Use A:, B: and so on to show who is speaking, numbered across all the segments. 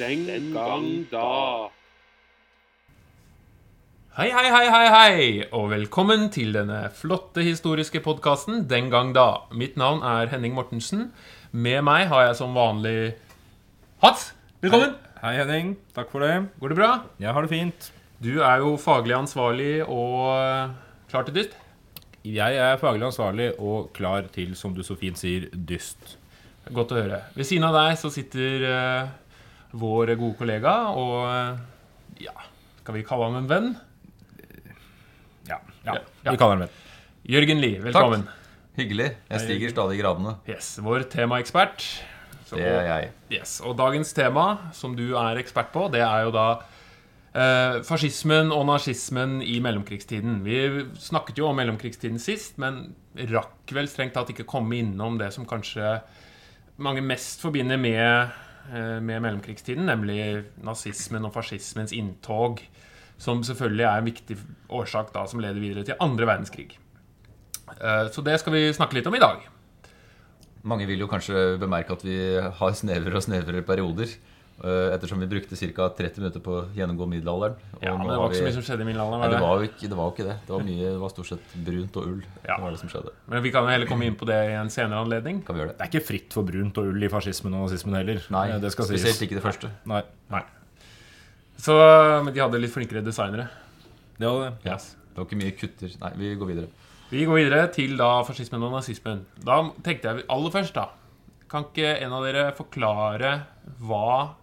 A: Den gang da.
B: Hei, hei, hei, hei, hei, og velkommen til denne flotte historiske podkasten Den gang da. Mitt navn er Henning Mortensen. Med meg har jeg som vanlig Hats. Velkommen.
C: Hei, Henning. Takk for det.
B: Går det bra?
C: Jeg har det fint.
B: Du er jo faglig ansvarlig og eh, klar til dyst.
C: Jeg er faglig ansvarlig og klar til, som du så fint sier, dyst.
B: Godt å høre. Ved siden av deg så sitter eh, vår gode kollega og eh, Ja, skal vi kalle ham en venn?
C: Ja,
B: Ja, ja.
C: vi kaller ham en venn.
B: Jørgen Lie, velkommen. Takk.
D: Hyggelig. Jeg stiger stadig i gradene.
B: Yes, Vår temaekspert.
D: Det er jeg.
B: Yes, Og dagens tema, som du er ekspert på, det er jo da eh, fascismen og nazismen i mellomkrigstiden. Vi snakket jo om mellomkrigstiden sist, men rakk vel strengt tatt ikke komme innom det som kanskje mange mest forbinder med, med mellomkrigstiden, nemlig nazismen og fascismens inntog, som selvfølgelig er en viktig årsak da, som leder videre til andre verdenskrig. Eh, så det skal vi snakke litt om i dag.
D: Mange vil jo kanskje bemerke at vi har snevrere og snevrere perioder. Eh, Ettersom vi brukte ca. 30 minutter på å gjennomgå middelalderen. Og
B: Ja, men Det var ikke så mye som skjedde i middelalderen.
D: Nei,
B: var
D: det
B: det?
D: var, jo ikke, det var ikke det. Det var, mye, det var stort sett brunt og ull.
B: Ja.
D: Det var det som skjedde.
B: Men vi kan jo heller komme inn på det i en senere anledning.
D: Kan vi gjøre
C: Det
D: det?
C: er ikke fritt for brunt og ull i fascismen og nazismen heller.
D: Nei,
C: Eh, det skal
D: spesielt
C: sies.
D: ikke det første.
C: Nei.
B: Nei. Så, men de hadde litt flinkere designere.
C: Det var det.
D: Ja. Det var ikke mye kutter. Nei, vi går videre.
B: Vi går videre til da fascismen og nazismen. Da tenkte jeg aller først, da Kan ikke en av dere forklare hva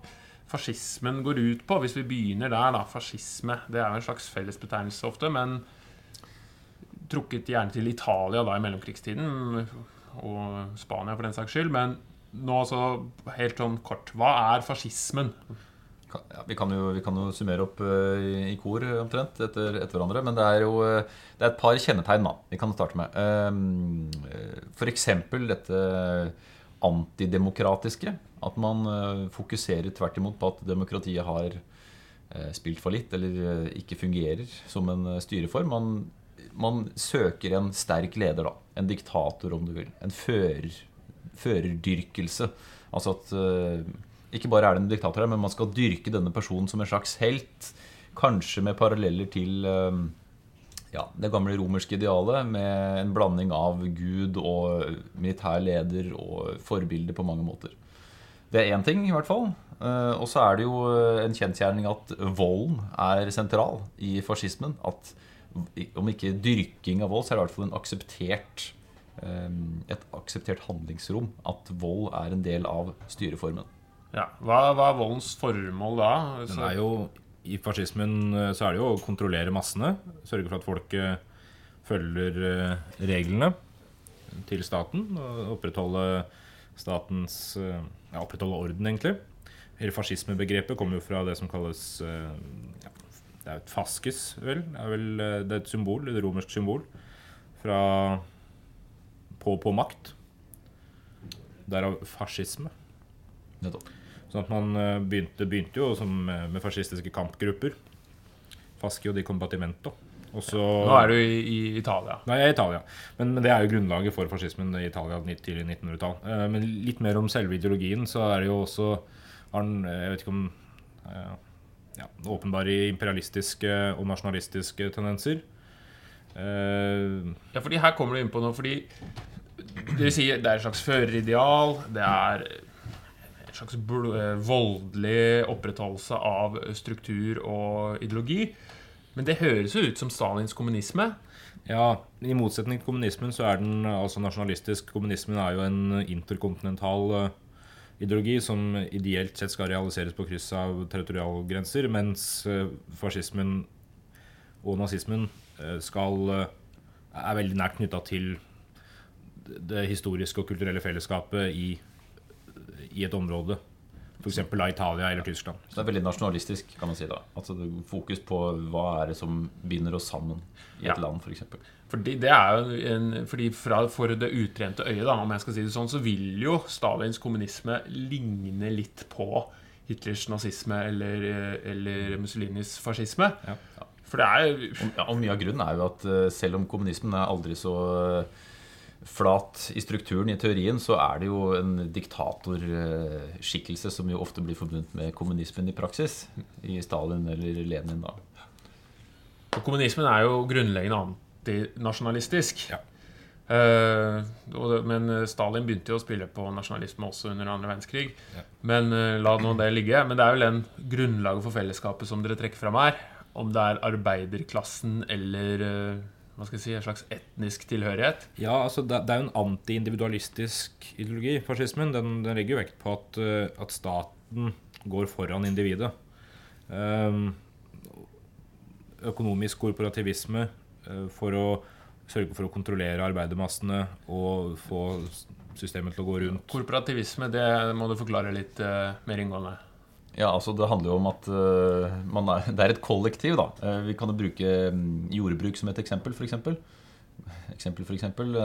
B: fascismen går ut på? Hvis vi begynner der, da. Fascisme. Det er jo en slags fellesbetegnelse ofte, men trukket gjerne til Italia da i mellomkrigstiden. Og Spania, for den saks skyld. Men nå så helt sånn kort. Hva er fascismen?
D: Ja, vi, kan jo, vi kan jo summere opp eh, i, i kor omtrent etter, etter hverandre. Men det er jo eh, det er et par kjennetegn da, vi kan starte med. Um, eh, eksempel dette antidemokratiske. At man eh, fokuserer tvert imot på at demokratiet har eh, spilt for litt, eller eh, ikke fungerer som en styreform. Man, man søker en sterk leder, da. En diktator, om du vil. En fører, førerdyrkelse. Altså at ikke bare er det en diktator her, men man skal dyrke denne personen som en slags helt. Kanskje med paralleller til ja, det gamle romerske idealet, med en blanding av gud og militær leder og forbilde på mange måter. Det er én ting, i hvert fall. Eh, og så er det jo en kjensgjerning at volden er sentral i fascismen. At om ikke dyrking av vold, så er det i hvert fall en akseptert eh, et akseptert handlingsrom. At vold er en del av styreformen.
B: Ja, Hva, hva er voldens formål da?
C: Den er jo, I fascismen eh, så er det jo å kontrollere massene. Sørge for at folk eh, følger eh, reglene til staten. Og opprettholde statens Ja, opprettholde orden, egentlig. Hele fascismebegrepet kommer jo fra det som kalles ja, Det er jo et faskes, vel. Det er vel det er et symbol, et romersk symbol. Fra på, på makt. Derav fascisme.
D: Nettopp.
C: Sånn at man eh, begynte, begynte jo som med, fascistiske kampgrupper. Fascio di combatimento. Og så
B: Nå er du i, i Italia.
C: Nei, jeg er i Italia. Men, men det er jo grunnlaget for fascismen i Italia tidlig 1900-tall. Eh, men litt mer om selve ideologien, så er det jo også eh, Jeg vet ikke om eh, ja, Åpenbare imperialistiske og nasjonalistiske tendenser. Eh,
B: Ja, fordi her kommer du inn på noe, fordi dere sier det er et slags førerideal, det er slags eh, voldelig opprettholdelse av struktur og ideologi. Men det høres jo ut som Stalins kommunisme.
C: Ja, I motsetning til kommunismen så er den altså nasjonalistisk. Kommunismen er jo en interkontinental eh, ideologi som ideelt sett skal realiseres på kryss av territorialgrenser, mens eh, fascismen og nazismen skal er veldig nært knytta til det historiske og kulturelle fellesskapet i, i et område. F.eks. Italia eller Tyskland.
D: Så det er veldig nasjonalistisk, kan man si da. Altså fokus på hva er det som binder oss sammen i et
B: Ja.
D: land, f.eks.
B: Fordi det er jo en, fordi fra, For det utrente øyet, da, om jeg skal si det sånn, så vil jo Stalins kommunisme ligne litt på Hitlers nazisme eller, eller Mussolinis fascisme.
C: Ja.
B: For det er
D: Og, ja, og mye av grunnen er jo at eh, selv om kommunismen er aldri så eh, flat i strukturen. I teorien så er det jo en diktatorskikkelse som jo ofte blir forbundet med kommunismen i praksis. I Stalin eller Lenin, da.
B: Og kommunismen er jo grunnleggende antinasjonalistisk.
C: Ja.
B: Eh, men Stalin begynte jo å spille på nasjonalisme også under andre verdenskrig.
C: Ja.
B: Men eh, la nå det ligge. Men det er vel den grunnlaget for fellesskapet som dere trekker fram her. Om det er arbeiderklassen eller eh, hva skal jeg si, en slags etnisk tilhørighet.
C: Ja, altså det, det er jo en anti-individualistisk ideologi, fascismen. Den, den legger jo vekt på at, eh, at staten går foran individet. Um, økonomisk korporativisme uh, for å sørge for å kontrollere arbeidermassene og få systemet til å gå rundt.
B: Korporativisme, det må du forklare litt uh, mer inngående.
D: Ja, altså Det handler jo om at man er, det er et kollektiv. da Eh, Vi kan jo bruke mm, jordbruk som et eksempel, f.eks. Eksempel for eksempel.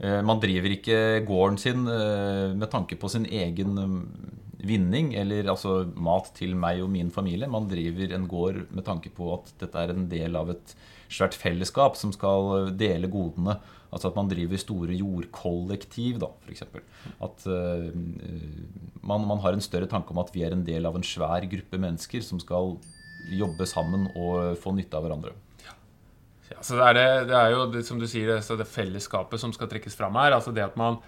D: Eh, Man driver ikke gården sin eh, med tanke på sin egen mm, vinning, eller altså mat til meg og min familie. Man driver en gård med tanke på at dette er en del av et svært fellesskap som skal dele godene. Altså at man driver store jordkollektiv, da, f.eks. At uh, man, man har en større tanke om at vi er en del av en svær gruppe mennesker som skal jobbe sammen og få nytte av hverandre.
B: Ja, så det er, det, det er jo det, som du sier, det, det fellesskapet som skal trekkes fram her. Altså det at man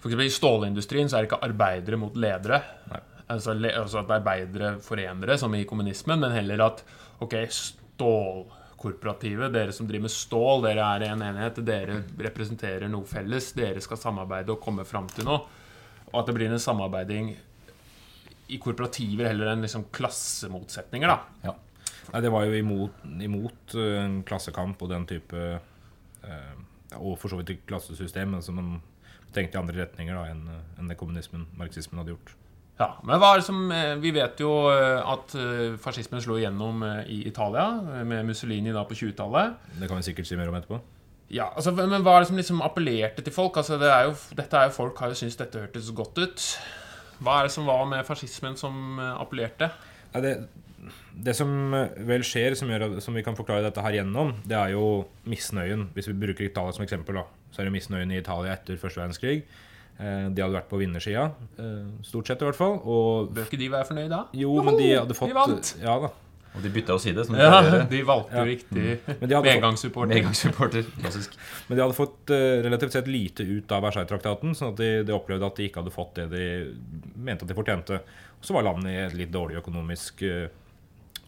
B: for eksempel I stålindustrien så er det ikke arbeidere mot ledere. Altså, le, altså at arbeidere forenere, som i kommunismen, men heller at ok, stålkorporativet, dere som driver med stål, dere er en enhet, dere representerer noe felles, dere skal samarbeide og komme fram til noe. Og at det blir en samarbeiding i korporativer heller enn liksom klassemotsetninger. da
D: Ja.
C: Nei, det var jo imot, imot uh, en klassekamp og den type uh, ja, Og for så vidt klassesystem, men som man tenkte i andre retninger da, enn enn det kommunismen, marxismen, hadde gjort.
B: Ja, men hva er det som eh, Vi vet jo eh, at eh, fascismen slo igjennom i Italia, med Mussolini da på 20-tallet.
C: Det kan vi sikkert si mer om etterpå.
B: Ja, altså, Men hva er det som liksom appellerte til folk? Altså, det er jo, dette er jo Folk har jo syntes dette hørtes godt ut. Hva er det som var med fascismen som appellerte?
C: Nei, det, det som eh, vel skjer, som, gjør, som vi kan forklare dette her gjennom, det er jo misnøyen. Hvis vi bruker Italia som eksempel, da, så er det misnøyen i Italia etter første verdenskrig. Eh, De hadde vært på vinnersida, eh, stort sett i hvert fall. Og
B: Bør ikke de være fornøyd da?
C: jo, men de hadde fått
B: de vant!
C: Ja da.
D: Og de bytta jo side, som de
B: Ja,
D: gjøre.
B: de valgte jo
C: Ja.
B: riktig medgangssupporter.
D: Medgangssupporter. Klassisk.
C: men de hadde fått relativt sett lite ut av Versailles-traktaten, sånn at de, de opplevde at de ikke hadde fått det de mente at de fortjente. Og så var landet i et litt dårlig økonomisk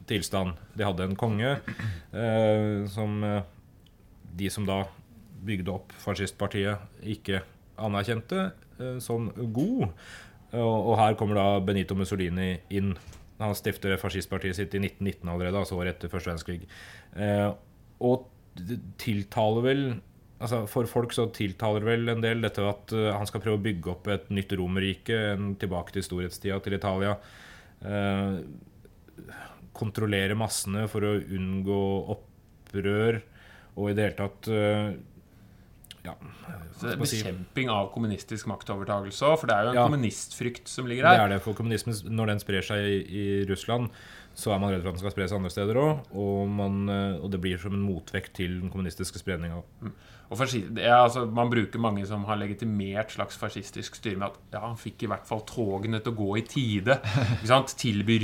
C: tilstand. De hadde en konge eh, som eh, de som da bygde opp fascistpartiet, ikke anerkjente eh, som god. Og, og her kommer da Benito Mussolini inn. Han stifter fascistpartiet sitt i 1919 allerede, altså året etter første verdenskrig. Eh, og tiltaler vel altså For folk så tiltaler vel en del dette at eh, han skal prøve å bygge opp et nytt Romerrike, tilbake til storhetstida til Italia. Eh, kontrollere massene for å unngå opprør, og i det hele tatt eh, ja,
B: Så det er
C: hva si?
B: Bekjemping av kommunistisk maktovertagelse òg, for det er jo en
C: Ja.
B: kommunistfrykt som ligger
C: Det er det for kommunismen. Når den sprer seg i, i Russland, så er man redd for at den skal spre seg andre steder òg. Og, eh, og det blir som en motvekt til den kommunistiske spredninga.
B: Er, altså, man bruker mange som har legitimert slags fascistisk styre med at ja, han fikk i hvert fall togene til å gå i tide. Tilby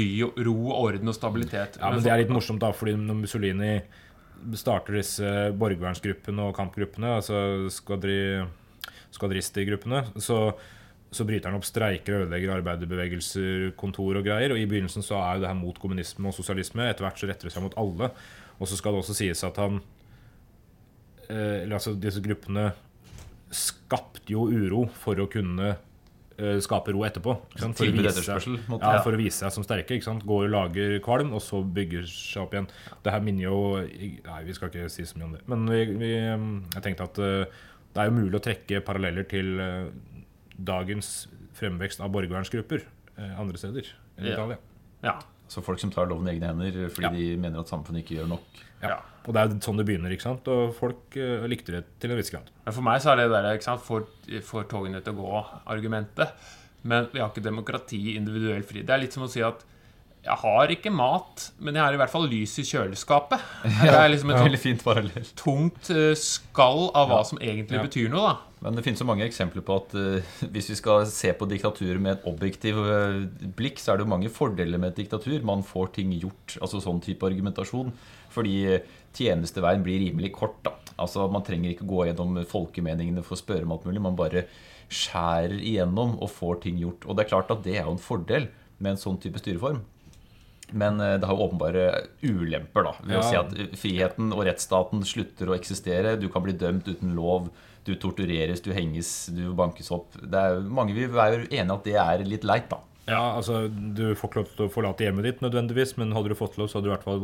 B: ro, orden og stabilitet.
C: Ja, men det er litt morsomt, da, fordi når Mussolini starter disse borgervernsgruppene og kampgruppene, altså skvadri, skvadristergruppene, så, så bryter han opp streiker og ødelegger arbeiderbevegelser, kontor og greier. Og i begynnelsen så er jo det her mot kommunisme og sosialisme. Etter hvert så retter det seg mot alle. Og så skal det også sies at han eh, Eller altså, disse gruppene skapte jo uro for å kunne eh, skape ro etterpå. For å vise ja, for å vise seg som sterke. Går og lager kvalm, og så bygger seg opp igjen. Det her minner jo Nei, vi skal ikke si så mye om det. Men vi, vi, jeg tenkte at eh, det er jo mulig å trekke paralleller til eh, dagens fremvekst av borgervernsgrupper eh, andre steder enn i
B: Ja.
C: Italia.
B: Ja.
D: Så folk som tar loven i egne hender fordi
C: Ja.
D: de mener at samfunnet ikke gjør nok.
B: ja.
C: Og det er sånn det begynner, ikke sant? Og folk eh, likte det til en viss grad.
B: Men for meg så er det der, ikke sant, for, for togene til å gå-argumentet. Men vi har ikke demokrati, individuell fri. Det er litt som å si at Jeg har ikke mat, men jeg har i hvert fall lys i kjøleskapet. Det er liksom et
D: Veldig fint parallell.
B: tungt eh, skall av hva som egentlig
C: Ja.
B: betyr noe, da.
D: Men det finnes så mange eksempler på at uh, hvis vi skal se på diktaturer med et objektiv uh, blikk, så er det jo mange fordeler med et diktatur. Man får ting gjort. Altså sånn type argumentasjon. Fordi tjenesteveien blir rimelig kort. da. Altså Man trenger ikke gå gjennom folkemeningene for å spørre om alt mulig. Man bare skjærer igjennom og får ting gjort. Og det er klart at det er jo en fordel med en sånn type styreform. Men eh, det har jo åpenbare ulemper da ved å si at eh, friheten og rettsstaten slutter å eksistere. Du kan bli dømt uten lov. Du tortureres, du henges, du bankes opp. Det er, mange vil være enige at det er litt leit, da.
C: Ja, altså, Du får ikke lov til å forlate hjemmet ditt nødvendigvis, men hadde du fått lov, så hadde du i hvert fall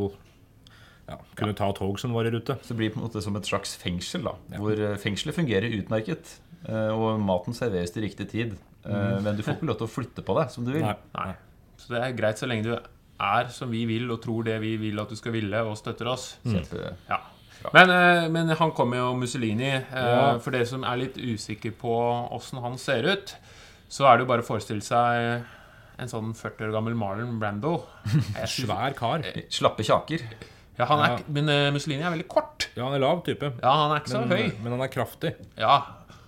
C: ja, kunne ta tog som var i rute.
D: Så det blir på en måte som et slags fengsel, da. Hvor eh, fengselet fungerer utmerket. Og maten serveres til riktig tid. Mm. Men du får ikke lov til å flytte på deg som du vil.
C: Nei.
B: Nei. Så det er greit så lenge du er som vi vil, og tror det vi vil at du skal ville, og støtter oss.
D: Mm.
B: Ja. Men, eh, men han kommer jo Mussolini. eh,
C: Ja.
B: For dere som er litt usikre på åssen han ser ut, så er det jo bare å forestille seg en sånn 40 år gammel Marlon Brando.
C: Svær kar.
D: Slappe kjaker.
B: Ja, han er,
C: Ja.
B: Men eh, Mussolini er veldig kort.
C: Ja, han er lav type.
B: Ja, han er ikke så
C: Men,
B: høy.
C: men han er kraftig.
B: Ja.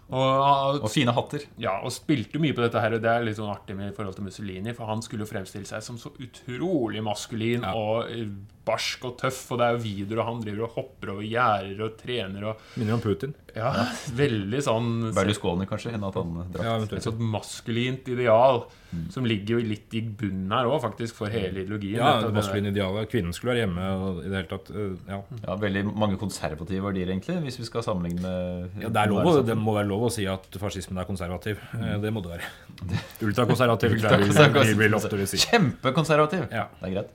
B: Og,
D: Og fine hatter.
B: ja, og spilte mye på dette her, og det er litt sånn artig med i forhold til Mussolini, for han skulle jo fremstille seg som så utrolig maskulin
C: Ja.
B: og eh, barsk og tøff, og det er jo videoer, og han driver og hopper over gjerder og trener og
C: Minner om Putin.
B: Ja, veldig sånn
D: Berlusconi, kanskje. en at han drakk.
C: Ja,
B: Et sånt maskulint ideal som ligger jo litt i bunnen her òg, faktisk, for hele ideologien.
C: Ja,
B: Dette-
C: det maskuline idealet. Kvinnen skulle være hjemme. Og i det hele tatt, øh, ja.
D: Ja, Veldig mange konservative verdier, egentlig, hvis vi skal sammenligne med
C: Ja, det, er lov, det må være lov å si at fascismen er konservativ. Mm. Det må det være. Ultrakonservativ Ultra.
D: Kjempekonservativ!
C: Ja.
D: Det er greit.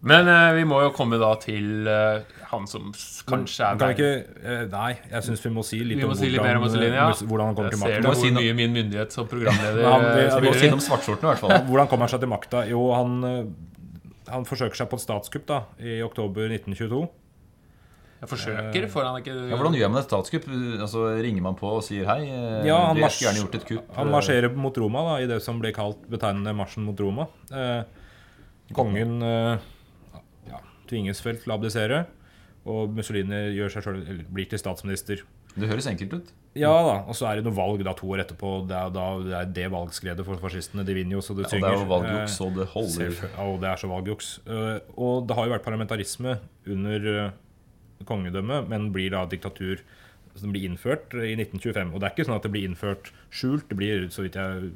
B: Men eh, vi må jo komme da til eh, han som kanskje er
C: Kan vi ikke eh, Nei, jeg syns vi må si litt
B: Vi må
C: om
B: si litt mer om Mussolini, ja.
C: mus- hvordan han kommer
B: Jeg
C: til
B: ser
C: makten.
B: du
D: Må
B: hvor
D: si noe-
B: mye min myndighet som programleder
C: Nei, han-
B: eh,
C: han
D: Vi må
B: spiller
D: si
B: inn.
D: noe om svartskjortene, i hvert fall.
C: Hvordan kommer han seg til makta? Jo, han, eh, han forsøker seg på et statskupp da, i oktober 1922.
B: Jeg forsøker, får han ikke
D: Ja, hvordan gjør man et statskupp? Altså, ringer man på og sier hei? eh,
C: Ja, han
D: du, jeg skulle
C: mars-
D: gjerne gjort et kupp.
C: Han marsjerer mot Roma da, i det som ble kalt betegnende marsjen mot Roma. Eh, kongen eh, tvinges vel til å abdisere, og Mussolini gjør seg selv, eller blir til statsminister.
D: Det høres enkelt ut.
C: Ja da, og så er det noe valg da to år etterpå. Det er, da, det er det valgskredet for fascistene. De vinner jo, så det
D: Ja, og det er jo valgjuks,
C: Eh,
D: og det holder.
C: Ja, og det er så valgjuks. Eh, Og det har jo vært parlamentarisme under eh, kongedømmet, men blir da diktatur som blir innført i 1925. Og det er ikke sånn at det blir innført skjult, det blir, så vidt jeg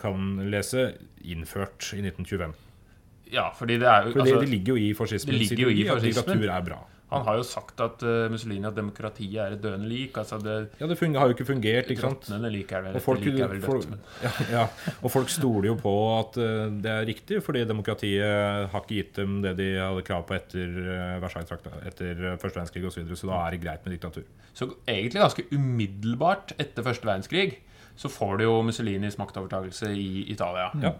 C: kan lese, innført i 1925.
B: Ja, fordi det er jo
C: For
B: altså,
C: det ligger jo i fascismen.
B: det ligger jo i fascismen.
C: Diktatur er bra.
B: Han har jo sagt at uh, Mussolini at demokratiet er et døende lik. Altså det
C: Ja, det funger, har jo ikke fungert, ikke sant?
B: Like lik er vel
C: Og folk,
B: like er vel dødt, men
C: ja, ja, og folk stoler jo på at uh, det er riktig, fordi demokratiet har ikke gitt dem det de hadde krav på etter uh, Versailles-traktaten, etter eh, første verdenskrig osv., så, videre, så da er det greit med diktatur.
B: Så egentlig ganske umiddelbart etter første verdenskrig så får du jo Mussolinis maktovertakelse i Italia.
C: Ja.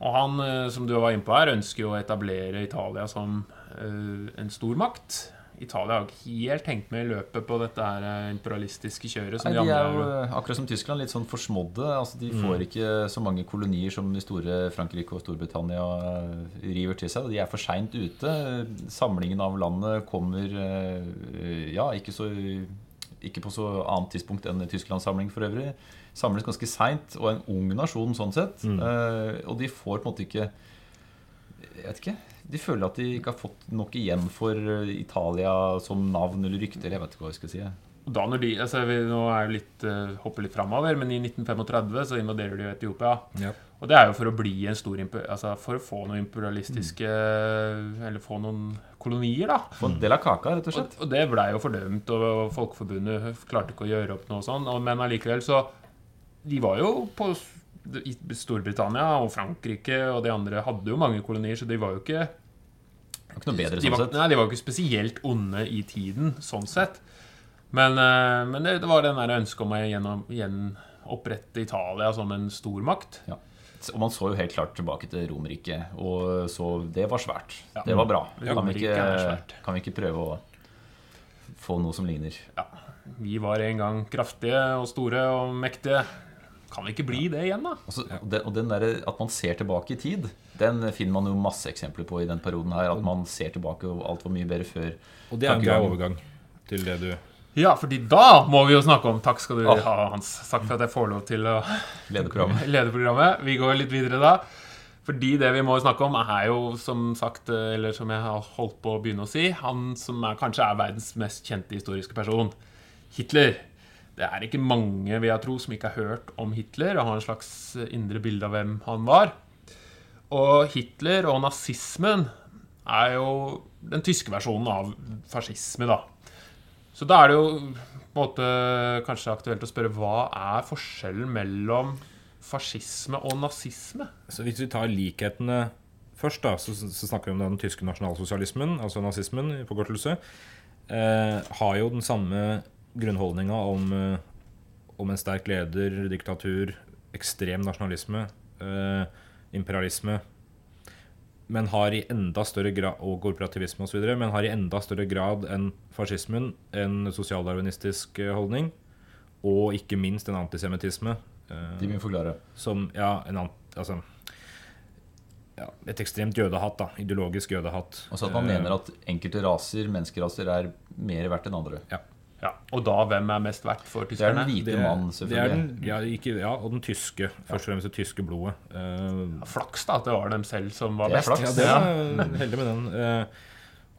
B: Og han, eh, som du var inne på her, ønsker jo å etablere Italia som eh, en stormakt. Italia har ikke helt hengt med i løpet på dette her eh, imperialistiske kjøret. som
D: Nei,
B: de
D: de er jo, akkurat som Tyskland, litt sånn forsmådde. Altså, de
C: Mm.
D: får ikke så mange kolonier som de store Frankrike og Storbritannia river til seg. De er for seint ute. Samlingen av landet kommer ja, ikke, så, ikke på så annet tidspunkt enn Tysklands samling for øvrig. Samles ganske seint, og en ung nasjon sånn sett.
C: Mm.
D: Eh, Og de får på en måte ikke Jeg vet ikke. De føler at de ikke har fått nok igjen for eh, Italia som navn eller rykte. eller Jeg vet ikke hva jeg skal si.
B: da når de, altså vi, Nå er det litt, eh, hopper litt framover, men i 1935 så invaderer de jo Etiopia.
C: Ja.
B: Og det er jo for å bli en stor altså for å få noen imperialistiske
C: Mm.
B: Eller få noen kolonier, da.
D: Få en del av kaka, rett og slett.
B: Og, og det blei jo fordømt, og Folkeforbundet klarte ikke å gjøre opp noe sånn. Og, men allikevel så De var jo på i Storbritannia og Frankrike og de andre hadde jo mange kolonier, så de var jo ikke
D: var ikke noe bedre
B: de
D: sånn
B: var,
D: sett.
B: nei, de var jo ikke spesielt onde i tiden, sånn sett. Men, eh, men det, det var den der ønsket om å gjenopprette Italia som en stormakt.
D: Ja. Og man så jo helt klart tilbake til Romerriket, og så det var svært.
B: Ja.
D: Det var bra. Kan vi, ikke, kan vi ikke prøve å få noe som ligner?
B: Ja, vi var en gang kraftige og store og mektige. Kan vi ikke bli det igjen, da?
D: Altså, og den, og den der, At man ser tilbake i tid, den finner man jo masse eksempler på i den perioden her. At man ser tilbake, og alt var mye bedre før.
C: Og det er en
D: grei
C: overgang til det du
B: Ja, fordi da må vi jo snakke om Takk skal du
D: Ah.
B: ha, Hans. Takk for at jeg får lov til å
D: Lederprogrammet.
B: lede programmet. Vi går litt videre da. Fordi det vi må snakke om, er jo som sagt, eller som jeg har holdt på å begynne å si, han som er, kanskje er verdens mest kjente historiske person. Hitler. Det er ikke mange vil jeg tro, som ikke har hørt om Hitler og har en slags indre bilde av hvem han var. Og Hitler og nazismen er jo den tyske versjonen av fascisme, da. Så da er det jo måte kanskje aktuelt å spørre hva er forskjellen mellom fascisme og nazisme?
C: Så hvis vi tar likhetene først, da, så, så snakker vi om den tyske nasjonalsosialismen, altså nazismen i forkortelse, eh, har jo den samme grunnholdninga om, eh, om en sterk leder, diktatur, ekstrem nasjonalisme, eh, imperialisme, men har i enda større grad og korporativisme osv., men har i enda større grad enn fascismen en sosialdarwinistisk eh, holdning, og ikke minst en antisemittisme. eh,
D: De vil vi forklare.
C: som ja, en altså, ja, et ekstremt jødehatt. da, Ideologisk jødehatt.
D: Altså at man
C: Eh,
D: mener at enkelte raser, menneskeraser, er mer verdt enn andre.
B: Ja, Og da hvem er mest verdt for tyskerne?
D: Det er den hvite
C: mannen,
D: mann,
C: er
D: selvfølgelig.
C: den, ja, ikke, ja, og den tyske. Først og fremst det tyske blodet. Uh,
B: Flaks da at det var dem selv som var best.
D: flaks.
C: ja, det er heldig med den. Uh,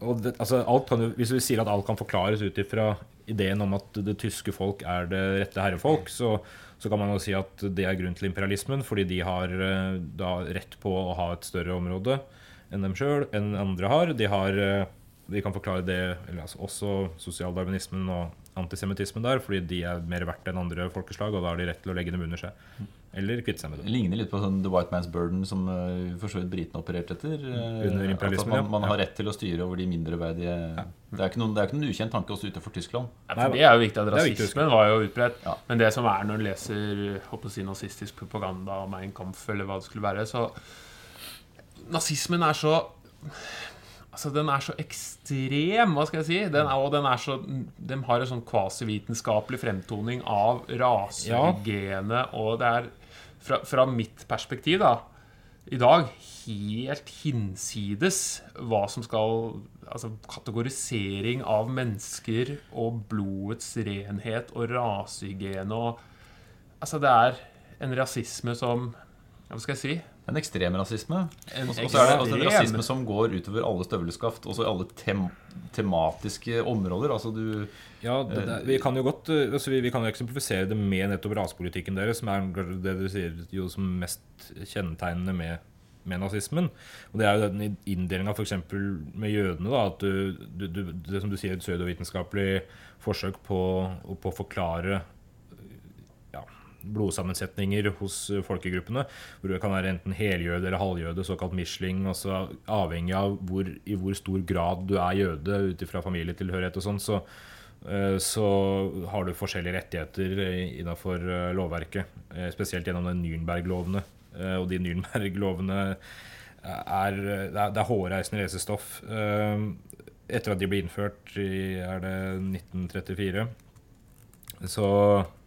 C: og det, altså, alt kan hvis vi sier at alt kan forklares ut ifra ideen om at det tyske folk er det rette herrefolk, så, så kan man jo si at det er grunn til imperialismen, fordi de har eh, da rett på å ha et større område enn dem sjøl, enn andre har. De har eh, Vi kan forklare det, eller altså også sosialdarwinismen og antisemittismen der, fordi de er mer verdt enn andre folkeslag, og da har de rett til å legge dem under seg. Eller kvitte seg med
D: Det
C: det.
D: ligner litt på sånn The White Man's Burden som uh, for så vidt britene opererte etter. eh,
C: Under imperialismen,
D: man,
C: At
D: man har rett til å styre over de mindreverdige det, er noen, det er ikke noen ukjent tanke også utenfor Tyskland.
B: Ja, for det er jo viktig at
C: er
B: rasismen var jo utbredt.
D: Ja.
B: Men det som er når du leser håper å si, nazistisk propaganda om Mein Kampf, eller hva det skulle være, så Nazismen er så Altså, den er så ekstrem, hva skal jeg si? Den er, og den er så De har en sånn kvasivitenskapelig fremtoning av rasegenet, og det er fra, fra mitt perspektiv, da i dag helt hinsides hva som skal Altså kategorisering av mennesker og blodets renhet og rasehygiene og Altså, det er en rasisme som Hva skal jeg si?
D: En ekstrem rasisme. Og så er det også en rasisme som går utover alle støvleskaft, også i alle tem tematiske områder. Altså du
C: Ja, det, det, vi kan jo godt eh, altså vi, vi kan jo eksemplifisere det med nettopp rasepolitikken deres, som er det du sier jo som mest kjennetegnende med, med nazismen. Og det er jo den inndelinga f.eks. med jødene. da, at du, du, du, Det som du sier, pseudovitenskapelig forsøk på, på å forklare blodsammensetninger hos eh, folkegruppene. Hvor det kan være enten heljøde eller halvjøde, såkalt misling. Altså avhengig av hvor, i hvor stor grad du er jøde ut ifra familietilhørighet og sånn, så, eh, så har du forskjellige rettigheter innafor lovverket. eh, Spesielt gjennom den Nürnberg-lovene. Eh, Og de Nürnberg-lovene er, det er, hårreisende lesestoff. Eh, Etter at de ble innført i er det 1934, så Eh,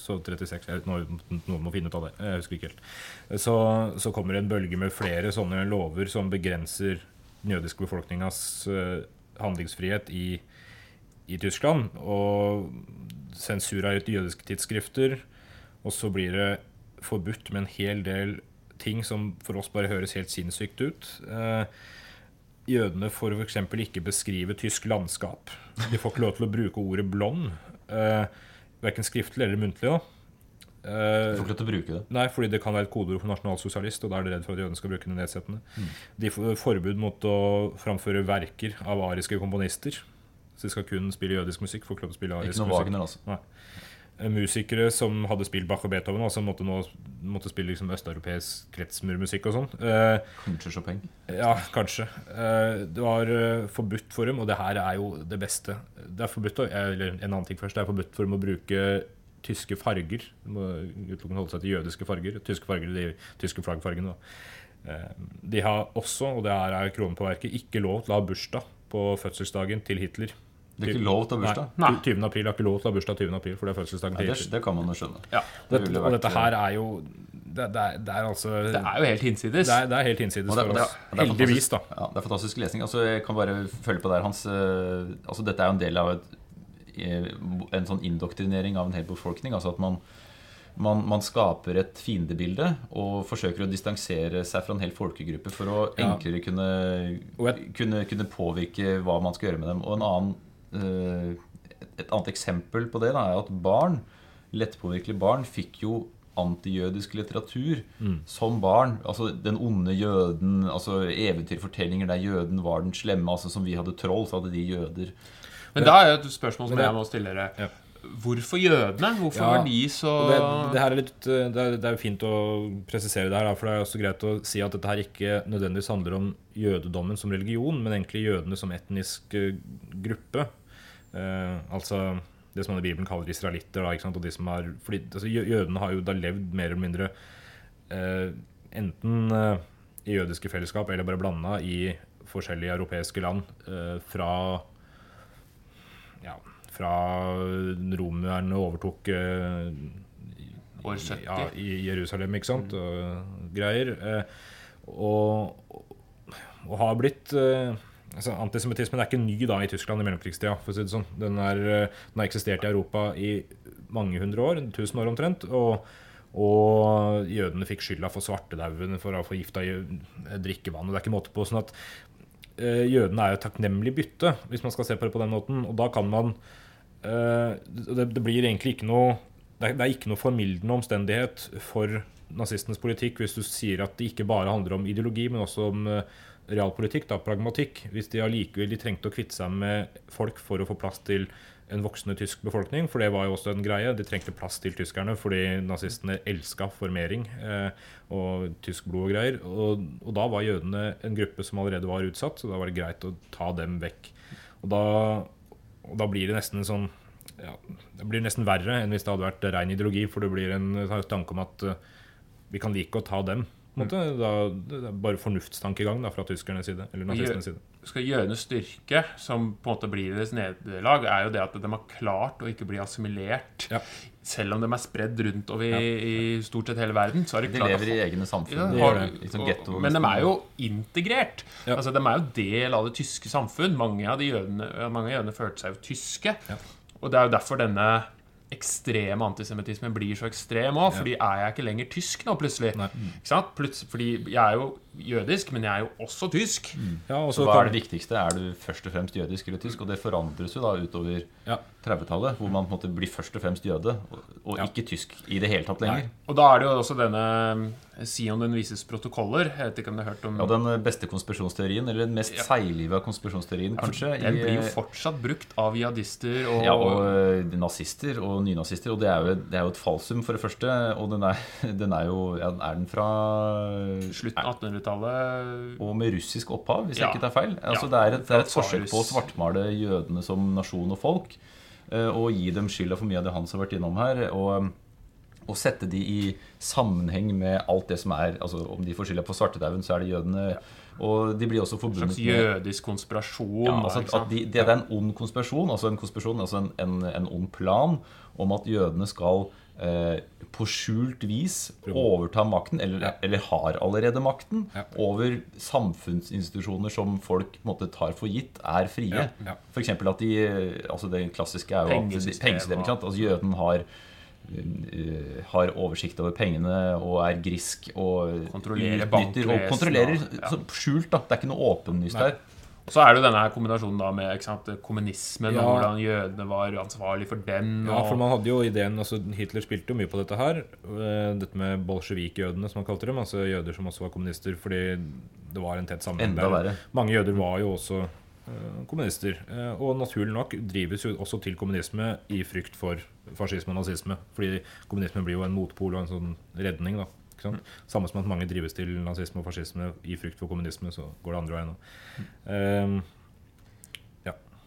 C: Så 36 jeg, Noen må finne ut av det. Jeg husker ikke helt. Så, så kommer en bølge med flere sånne lover som begrenser den jødiske befolkningas eh, handlingsfrihet i, i Tyskland. Og sensur av jødiske tidsskrifter. Og så blir det forbudt med en hel del ting som for oss bare høres helt sinnssykt ut. Eh, jødene får f.eks. ikke beskrive tysk landskap. De får ikke lov til å bruke ordet blond. Eh, Verken skriftlig eller muntlig. da.
D: Du
C: Eh,
D: får ikke lov til å bruke det.
C: Nei, fordi det kan være et kodeord for nasjonalsosialist, og da er de redd for at jødene skal bruke det nedsettende. De får forbud mot å framføre verker av ariske komponister. Så de skal kun spille jødisk musikk. får ikke lov til å spille arisk musikk.
D: Wagner, altså.
C: Eh, Musikere som hadde spilt Bach og Beethoven, altså måtte nå måtte spille liksom østeuropeisk kretsmurmusikk og sånn. Eh,
D: Kanskje Chopin.
C: ja, kanskje. Eh, Det var eh, forbudt for dem, og det her er jo det beste. Det er forbudt eller en annen ting først, det er forbudt for dem å bruke tyske farger. De må utelukkende holde seg til jødiske farger. Tyske farger, de tyske flaggfargene. da. Eh, De har også, og det her er kronen på verket, ikke lov til å ha bursdag på fødselsdagen til Hitler.
D: Det er ikke lov til å ha bursdag.
B: Nei.
C: Nei. 20. april er ikke lov til å ha bursdag 20. april, for det er fødselsdagen til
D: det, det kan man jo skjønne.
B: Ja.
D: Det det
C: og dette her er jo Det, det, er, det er altså
B: Det er jo helt hinsides.
C: det er, det er helt hinsides
D: det,
C: for oss.
D: det er
C: Heldigvis, da.
D: Ja, det er fantastisk lesning. Altså, jeg kan bare følge på der hans eh, Altså, dette er jo en del av et, eh, en sånn indoktrinering av en hel befolkning. Altså at man, man, man skaper et fiendebilde og forsøker å distansere seg fra en hel folkegruppe for å enklere kunne, kunne, kunne påvirke hva man skal gjøre med dem. Og en annen, et annet eksempel på det da, er at barn, lettpåvirkelige barn, fikk jo antijødisk litteratur som barn. Altså Den onde jøden, altså eventyrfortellinger der jøden var den slemme. altså Som vi hadde troll, så hadde de jøder.
B: Men da er jo et spørsmål som jeg må stille dere.
C: Ja.
B: Hvorfor jødene? Hvorfor
C: Ja,
B: var de så
C: Det, det her er litt eh, det er, det er jo fint å presisere det her, for det er også greit å si at dette her ikke nødvendigvis handler om jødedommen som religion, men egentlig jødene som etnisk eh, gruppe. Eh, altså det som man i Bibelen kaller israelitter. Da? Og de som har, fordi altså, Jødene har jo da levd mer eller mindre eh, enten eh, i jødiske fellesskap eller bare blanda i forskjellige europeiske land eh, fra ja, fra romerne overtok eh,
B: År 70.
C: ja, i Jerusalem, ikke sant, og greier. Eh, og, og har blitt eh, altså Antisemittismen er ikke ny da i Tyskland i mellomkrigstida. for å si det sånn. Den, er, eh, den har eksistert i Europa i mange hundre år, tusen år omtrent. og og jødene fikk skylda for svartedauden, for å ha forgifta drikkevann. og Det er ikke måte på. sånn at eh, Jødene er jo takknemlig bytte, hvis man skal se på det på den måten. Og da kan man eh, det, blir egentlig ikke noe det er, ikke noe formildende omstendighet for nazistenes politikk hvis du sier at det ikke bare handler om ideologi, men også om eh, realpolitikk, da, pragmatikk. Hvis de allikevel trengte å kvitte seg med folk for å få plass til en voksende tysk befolkning, for det var jo også en greie. De trengte plass til tyskerne fordi nazistene elska formering eh, og tysk blod og greier. Og, og da var jødene en gruppe som allerede var utsatt, så da var det greit å ta dem vekk. Og da, og da blir det nesten en sånn ja, Det blir nesten verre enn hvis det hadde vært ren ideologi, for det blir en tanke om at eh, vi kan like å ta dem. Måte. Da, det er bare fornuftstankegang da, fra tyskernes side. Eller nazistenes side.
B: skal jødenes styrke, som på en måte blir deres nederlag, er jo det at de har klart å ikke bli assimilert.
C: Ja.
B: Selv om de er spredd rundt over i, i stort sett hele verden. Så har de
D: De
B: klart
D: lever i egne samfunn.
B: Ja, har.
D: Liksom
B: og, men de er jo integrert.
C: Ja.
B: Altså, de er jo del av det tyske samfunn. Mange av, de jødene, mange av jødene følte seg jo tyske.
C: Ja.
B: Og det er jo derfor denne ekstreme antisemittismen blir så ekstrem òg. Fordi er jeg ikke lenger tysk nå, plutselig?
C: Nei.
B: Ikke sant? Plutselig, fordi jeg er jo jødisk, men jeg er jo også tysk.
C: Ja, og
D: Så
C: så
D: hva er det viktigste? Er du først og fremst jødisk eller tysk? Og det forandres jo da utover
C: Ja.
D: 30-tallet, hvor man på en måte blir først og fremst jøde, og, og
C: Ja.
D: ikke tysk i det hele tatt lenger.
B: Og da er det jo også denne eh, Sion den vises protokoller. Jeg vet ikke om du har hørt om
D: Ja, Den eh, beste konspirasjonsteorien, eller den mest
B: Ja.
D: seigliva konspirasjonsteorien, kanskje.
B: Den blir jo fortsatt brukt av jihadister og,
D: ja, og eh, nazister og nynazister. Og det er, jo, det er jo et falsum, for det første. Og den er, den er jo ja, Er den fra
B: slutten av 1800-tallet.
D: Og med russisk opphav, hvis
B: Ja.
D: jeg ikke tar feil. Altså,
B: Ja.
D: det, er et, det er et forsøk på å svartmale jødene som nasjon og folk. eh, Og gi dem skylda for mye av det Hans har vært innom her. Og, og sette de i sammenheng med alt det som er altså Om de får skylda på svartedauden, så er det jødene. Og de blir også forbundet En
B: slags jødisk konspirasjon.
D: ja, altså, at de, det, er en ond konspirasjon, altså en konspirasjon, altså en, en, en ond plan om at jødene skal eh, på skjult vis overta makten, eller,
C: Ja.
D: eller har allerede makten,
C: Ja.
D: over samfunnsinstitusjoner som folk måte, tar for gitt er frie.
C: Ja, ja.
D: Eksempel at de eh, altså Det klassiske er jo at
B: Pengesystem,
D: pengesystemet. Altså Jøden har har oversikt over pengene og er grisk og
B: Kontrollerer
D: utnytter og kontrollerer
B: ja.
D: så skjult. da Det er ikke noe åpenlyst
C: her.
D: Og
B: Så er det jo denne kombinasjonen da med ikke sant, kommunismen
C: Ja.
B: og hvordan jødene var ansvarlig for den.
C: Ja, for man hadde jo ideen altså Hitler spilte jo mye på dette her. eh, Dette med bolsjevikjødene, som han kalte dem. Altså jøder som også var kommunister, fordi det var en tett sammenheng
D: Enda verre.
C: Mange jøder var jo også eh, kommunister. eh, Og naturlig nok drives jo også til kommunisme i frykt for fascisme og nazisme. Fordi kommunisme blir jo en motpol og en sånn redning. da sant? Samme som at mange drives til nazisme og fascisme i frykt for kommunisme, så går det andre veien òg. Um,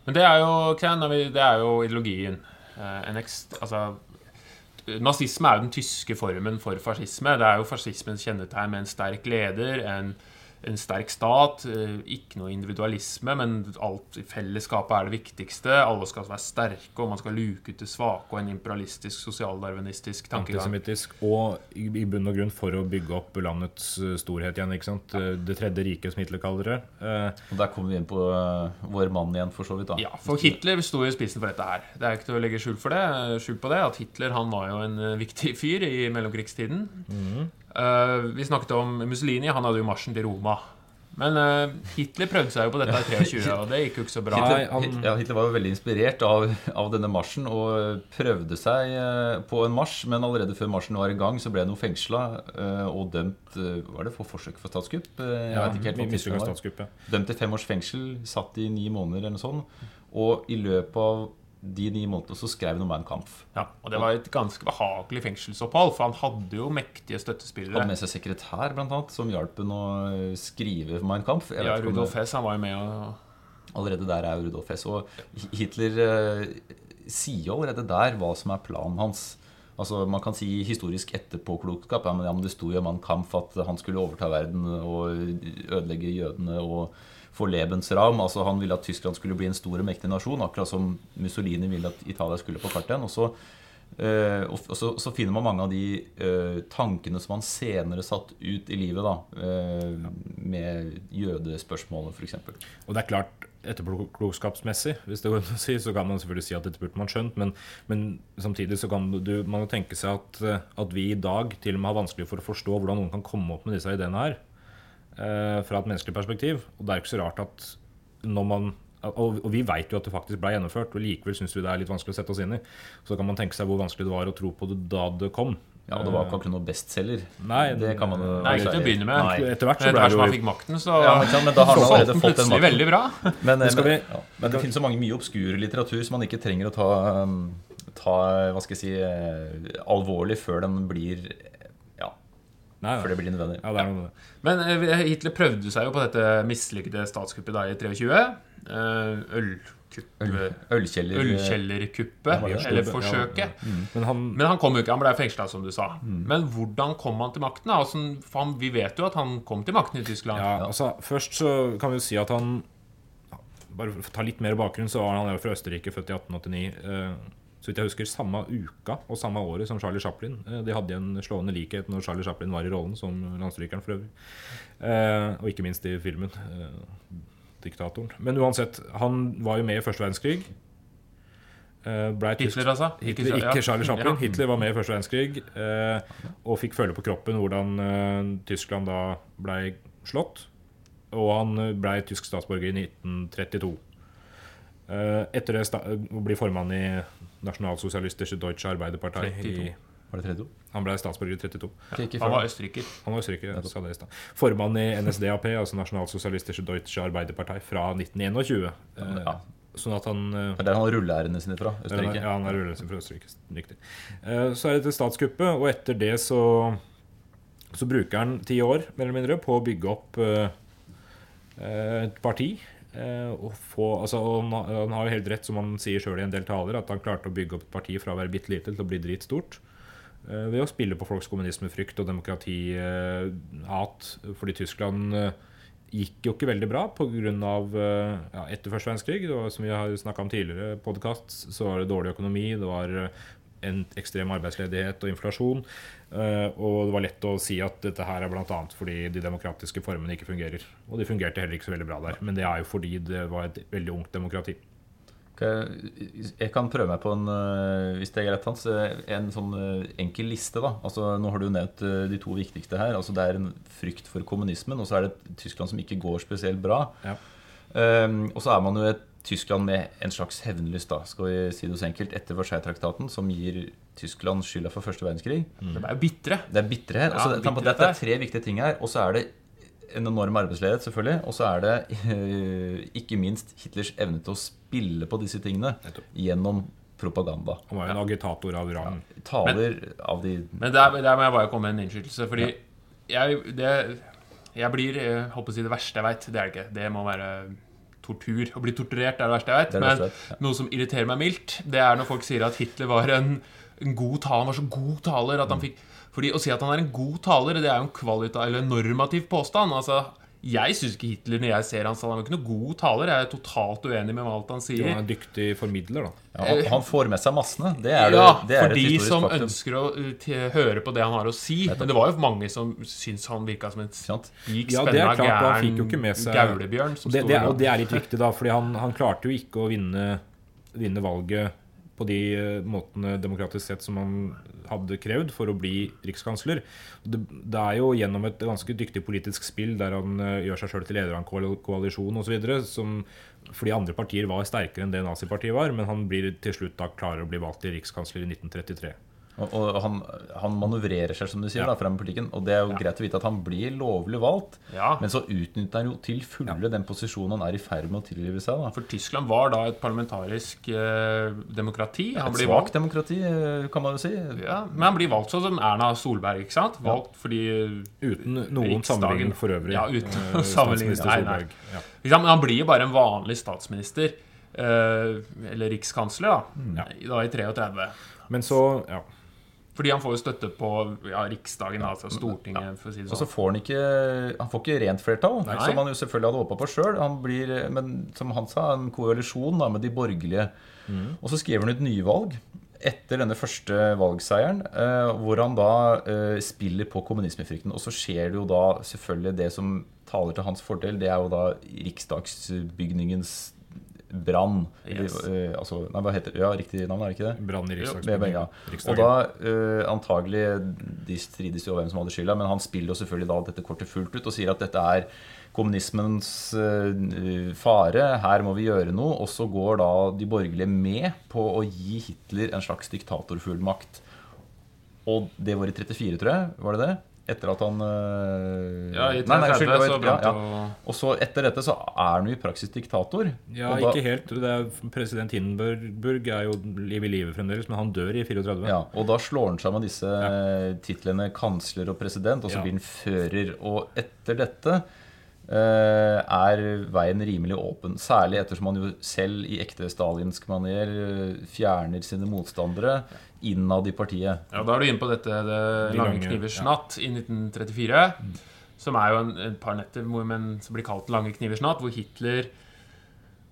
B: men det er jo, det er jo ideologien. Eh, ekst, altså, nazisme er jo den tyske formen for fascisme. Det er jo fascismens kjennetegn med en sterk leder, en en sterk stat, eh, ikke noe individualisme, men alt i fellesskapet er det viktigste. Alle skal være sterke, og man skal luke ut det svake, og en imperialistisk, sosialdarwinistisk tankegang.
C: Antisemittisk. Og i bunn og grunn for å bygge opp landets eh, storhet igjen. ikke sant? Eh, Det tredje riket, som Hitler kaller det. Eh,
D: Og der kommer vi inn på vår mann igjen, for så vidt. da
B: Ja, for Hitler sto i spissen for dette her. Det er ikke til å legge skjul for det. Skjul på det, at Hitler han var jo en viktig fyr i mellomkrigstiden. Eh, vi snakket om Mussolini. Han hadde jo marsjen til Roma. Men uh, Hitler prøvde seg jo på dette i 23, og det gikk jo ikke så bra.
D: Hitler,
C: han-
D: ja, Hitler var jo veldig inspirert av, av denne marsjen og prøvde seg eh, på en marsj, men allerede før marsjen var i gang, så ble han jo fengsla og dømt eh, Var det for forsøk for statskupp? Eh, Jeg
C: ja,
D: vet ikke helt
C: vi
D: var.
C: statskuppet.
D: Dømt til fem års fengsel, satt i ni måneder eller noe sånt. Og i løpet av de ni månedene så skrev han om Mein Kampf.
B: Ja, og det var et ganske behagelig fengselsopphold, for han hadde jo mektige støttespillere.
D: Hadde med seg sekretær, blant annet, som hjalp ham å skrive Mein Kampf.
B: Ja, Rudolf Hess han var jo med og
D: Allerede der er Rudolf Hess. Og Hitler eh, sier jo allerede der hva som er planen hans. Altså Man kan si historisk etterpåklokskap. Ja, men, ja, men det sto jo i Mein Kampf at han skulle overta verden og ødelegge jødene og få Lebensraum. Altså Han ville at Tyskland skulle bli en stor og mektig nasjon, akkurat som Mussolini ville at Italia skulle på kartet igjen. Og så Eh, og så, så finner man mange av de eh, tankene som han senere satt ut i livet, da, eh, med jødespørsmålet, f.eks.
C: Og det er klart, etterpåklokskapsmessig, hvis det går å si, så kan man selvfølgelig si at dette burde man skjønt, men, men samtidig så kan du, man jo tenke seg at, at vi i dag til og med har vanskelig for å forstå hvordan noen kan komme opp med disse ideene her fra et menneskelig perspektiv. Og det er ikke så rart at når man og, og vi vet jo at det faktisk ble gjennomført, og likevel syns vi det er litt vanskelig å sette oss inn i. Så kan man tenke seg hvor vanskelig det var å tro på det da det kom.
D: Ja, og det var ikke akkurat noe bestselger.
C: Nei,
D: det kan man jo
B: Nei, ikke til å begynne med.
D: Nei.
C: Etter hvert så ble det jo...
B: man fikk makten, så
D: Ja, men da har
B: man
D: allerede fått den makten.
B: veldig bra.
D: Men, men,
C: vi-
D: ja, men det finnes så mange mye obskur litteratur som man ikke trenger å ta, um, ta hva skal jeg si, eh, alvorlig før den blir
C: Nei,
D: før det blir nødvendig.
C: ja, det er noe med det.
B: Men eh, Hitler prøvde seg jo på dette mislykkede statskuppet da i 23. Eh,
D: Øl,
B: Ølkjellerkuppet,
D: Ja, eller forsøket.
B: eller
C: ja.
B: forsøket.
C: Men han
B: Men han kom jo ikke, han ble fengsla, som du sa. Men hvordan kom han til makten? Altså, han, vi vet jo at han kom til makten i Tyskland.
C: Ja, altså Først så kan vi jo si at han Bare for å ta litt mer bakgrunn, så var han fra Østerrike, født i 1889. Så vidt jeg husker, samme uka og samme året som Charlie Chaplin. Eh, de hadde en slående likhet når Charlie Chaplin var i rollen som landstrykeren for øvrig. Eh, og ikke minst i filmen. Eh, diktatoren. Men uansett, han var jo med i første verdenskrig.
B: Hitler, altså?
C: Hitler, ikke Charlie Chaplin.
B: Ja.
C: Hitler var med i første verdenskrig eh, og fikk føle på kroppen hvordan eh, Tyskland da ble slått. Og han blei ble tysk statsborger i 1932. Eh, etter det sta- bli formann i Nasjonalsosialistische Deutsche Arbeiderpartei. I,
B: 32.
D: Var det tredje ord?
C: han ble statsborger i 32.
D: Ikke, ikke
B: Han var østerriker.
C: Han var østerriker, jeg sa det i stad. Formann i NSDAP, altså Nasjonalsosialistische Deutsche Arbeiderpartei, fra 1921. Eh,
D: Ja.
C: Sånn at han eh,
D: Det er der han har rulleærene sine fra. Østerrike.
C: ja, han er sine fra Østerrike. Riktig. Eh, Så er det til statskuppet, og etter det så Så bruker han ti år mer eller mindre på å bygge opp eh, eh, et parti. Eh, Og få, altså, han, han har jo helt rett, som han sier sjøl i en del taler, at han klarte å bygge opp et parti fra å være bitte lite til å bli dritstort. eh, Ved å spille på folks kommunismefrykt og demokratihat. Fordi Tyskland eh, gikk jo ikke veldig bra pga. Ja, etter første verdenskrig. Som vi har snakka om tidligere, podcast, så var det dårlig økonomi. Det var eh, en ekstrem arbeidsledighet og inflasjon. eh, Og det var lett å si at dette her er bl.a. fordi de demokratiske formene ikke fungerer. Og de fungerte heller ikke så veldig bra der. Men det er jo fordi det var et veldig ungt demokrati.
D: Jeg kan prøve meg på en, øh, hvis det er greit, Hans, øh, en sånn enkel liste. da. Altså, Nå har du jo nevnt de to viktigste her. Altså, Det er en frykt for kommunismen, og så er det Tyskland som ikke går spesielt bra.
C: Ja.
D: Um, og så er man jo et Tyskland med en slags hevnlyst, da, skal vi si det så enkelt, etter Versailles-traktaten, som gir Tyskland skylda for første verdenskrig.
B: De er jo bitre.
D: Det er bitre her. Altså,
B: Ja,
D: det,
B: det
D: dette er tre viktige ting her. Og så er det en enorm arbeidsledighet, selvfølgelig. Og så er det øh, ikke minst Hitlers evne til å spille på disse tingene gjennom propaganda.
C: Han var jo en agitator av rang.
D: Taler av de
B: Men der, der må jeg bare komme med en innskytelse. Fordi jeg, det, jeg blir jeg håper å si det verste jeg veit. Det er det ikke. Det må være tortur. Å bli torturert er det verste jeg
D: det
B: Men
D: ja.
B: noe som irriterer meg mildt, det er når folk sier at Hitler var en, en god taler. Han var så god taler at han fikk Fordi å si at han er en god taler, det er jo en kvalita eller en normativ påstand. Altså, Jeg syns ikke Hitler, når jeg ser han, han er jo ikke noen god taler. Jeg er totalt uenig med alt han
C: Han
B: sier.
C: er en dyktig formidler, da.
D: Ja, han, han får med seg massene. Det er, det,
B: Ja,
D: det er
B: for de som
D: faktum.
B: ønsker å uh, høre på det han har å si. Men det var jo mange som syns han virka som en spik
C: Ja,
B: spenna
C: han jo
B: gæren gaulebjørn.
C: Det, det, og det er litt viktig, da, fordi han, han klarte jo ikke å vinne, vinne valget på de eh, måtene demokratisk sett som han hadde krevd for å bli rikskansler. Det, det er jo gjennom et ganske dyktig politisk spill der han eh, gjør seg sjøl til leder av en koal- koalisjon osv., fordi andre partier var sterkere enn det nazipartiet var, men han blir til slutt da klarer å bli valgt til rikskansler i 1933.
D: Og, og han, han manøvrerer seg, som du sier, da, frem i politikken. Og det er jo greit å vite at han blir lovlig valgt,
B: Ja.
D: men så utnytter han jo til fulle den posisjonen han er i ferd med å tilrive seg. da.
B: For Tyskland var da et parlamentarisk eh, demokrati. Han
D: Et svakt demokrati, eh, kan man jo si.
B: ja, men han blir valgt sånn som Erna Solberg. ikke sant? Valgt fordi
C: Uten noen sammenligning for øvrig.
B: Ja, uten
C: noen
B: å Nei, nei.
C: Ja.
B: Men han blir jo bare en vanlig statsminister. eh, eller rikskansler, da.
C: Ja.
B: Da i 33.
C: Men så ja.
B: Fordi han får jo støtte på ja, Riksdagen, altså Stortinget, for å si det sånn.
D: Og så
B: sånn.
D: får han ikke Han får ikke rent flertall,
B: Nei.
D: som han jo selvfølgelig hadde håpa på sjøl. Men som han sa, en koalisjon da, med de borgerlige. Og så skriver han ut nyvalg etter denne første valgseieren, eh, hvor han da eh, spiller på kommunismefrykten. Og så skjer det jo da selvfølgelig det som taler til hans fordel, det er jo da riksdagsbygningens brann.
B: Yes.
D: Eh, altså, nei, hva heter? Ja, riktig navn, er det ikke det?
C: Brann i
D: Riksdagsbygget. Ja. Og da uh, antagelig De strides jo om hvem som hadde skylda, men han spiller jo selvfølgelig da dette kortet fullt ut og sier at dette er kommunismens uh, fare, her må vi gjøre noe. Og så går da de borgerlige med på å gi Hitler en slags diktatorfullmakt. Og det var i 34, tror jeg. Var det det? Etter at han eh,
B: Ja, i
D: nei, nei,
B: 33
D: det
B: så brant
D: ja, ja. Og så etter dette så er han jo i praksis diktator.
C: Ja,
D: Og da-
C: ikke helt. Det er, president Hindenburg er jo liv i live fremdeles, men han dør i 34.
D: Ja, og da slår han seg med disse titlene kansler og president, og så
C: Ja.
D: blir han fører. Og etter dette er veien rimelig åpen. Særlig ettersom han jo selv i ekte stalinsk maner eh, fjerner sine motstandere innad i partiet.
B: Ja, Da er du inne på dette Det
C: De
B: lange
C: lange,
B: knivers
C: ja.
B: natt i 1934. Som er jo en, et par netter hvor, men, som blir kalt Lange knivers natt, hvor Hitler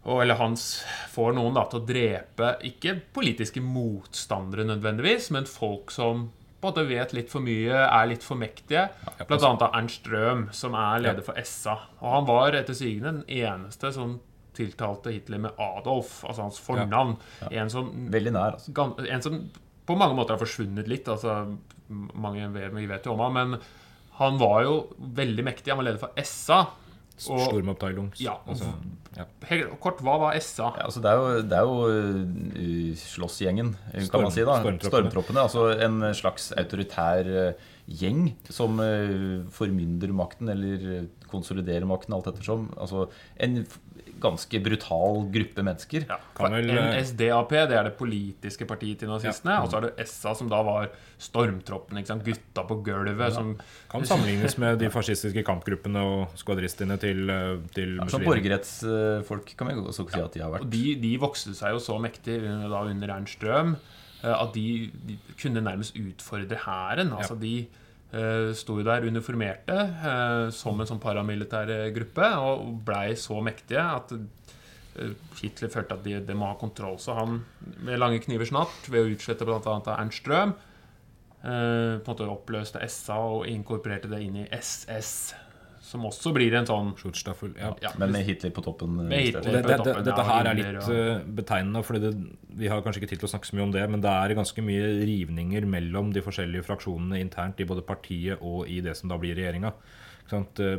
B: og, eller Hans får noen da, til å drepe ikke politiske motstandere nødvendigvis, men folk som på en måte vet litt for mye, er litt for mektige. Blant annet av Ernst Røhm, som er leder for SA. Og han var etter sigende den eneste som tiltalte Hitler med Adolf, altså hans fornavn. En som
D: Veldig nær, altså.
B: en som på mange måter har forsvunnet litt. Altså, mange vet, vi vet jo om han, men han var jo veldig mektig. Han var leder for SA. Og
C: Stormabteilung.
B: Ja.
C: Altså, ja.
B: helt kort, hva var SA?
D: Ja, altså det er jo, det er jo uh, slåssgjengen, kan
C: Storm-
D: man si. da
C: stormtroppene.
D: Stormtroppene. Altså en slags autoritær uh, gjeng som uh, formynder makten, eller konsoliderer makten, alt ettersom. Altså en ganske brutal gruppe mennesker.
B: Ja,
C: Kan vel, eh,
B: NSDAP det er det politiske partiet til nazistene. Og så er det SA, som da var stormtroppene. ikke sant? Gutta på gulvet som
C: Kan sammenlignes med de fascistiske kampgruppene og skvadristene til, til ja,
D: Som
C: Mussolini.
D: Borgerrettsfolk kan vi også si at de har
B: Og de, de vokste seg jo så mektig under, da, under Ernst Røhm eh, at de, de kunne nærmest utfordre hæren. Altså, de uh, sto jo der uniformerte uh, som en sånn paramilitær eh, gruppe og blei så mektige at eh, Hitler følte at de, de må ha kontroll. Så han, med lange kniver snart, ved å utslette bl.a. Ernst Strøm, eh, på en måte oppløste SA og inkorporerte det inn i SS, som også blir en sånn
C: Schutzstaffel, ja.
B: ja,
D: Men med Hitler på toppen.
B: Hitler.
D: stedet.
C: Det, det, det,
B: toppen,
C: dette her er litt
B: og-
C: eh, betegnende, for vi har kanskje ikke tid til å snakke så mye om det, men det er ganske mye rivninger mellom de forskjellige fraksjonene internt i både partiet og i det som da blir regjeringa.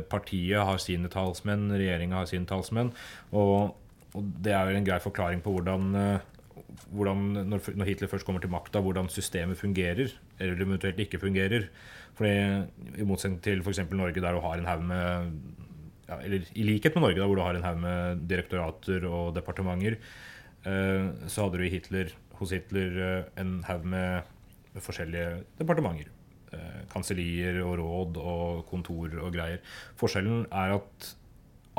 C: Partiet har sine talsmenn, regjeringa har sine talsmenn. Og, og det er jo en grei forklaring på hvordan, eh, hvordan når, når Hitler først kommer til makta, hvordan systemet fungerer, eller eventuelt ikke fungerer. Fordi I motsetning til f.eks. Norge, der du har en haug med ja, Eller i likhet med Norge, da, hvor du har en haug med direktorater og departementer, eh, så hadde du Hitler, hos Hitler eh, en haug med forskjellige departementer. Eh, Kansellier og råd og kontor og greier. Forskjellen er at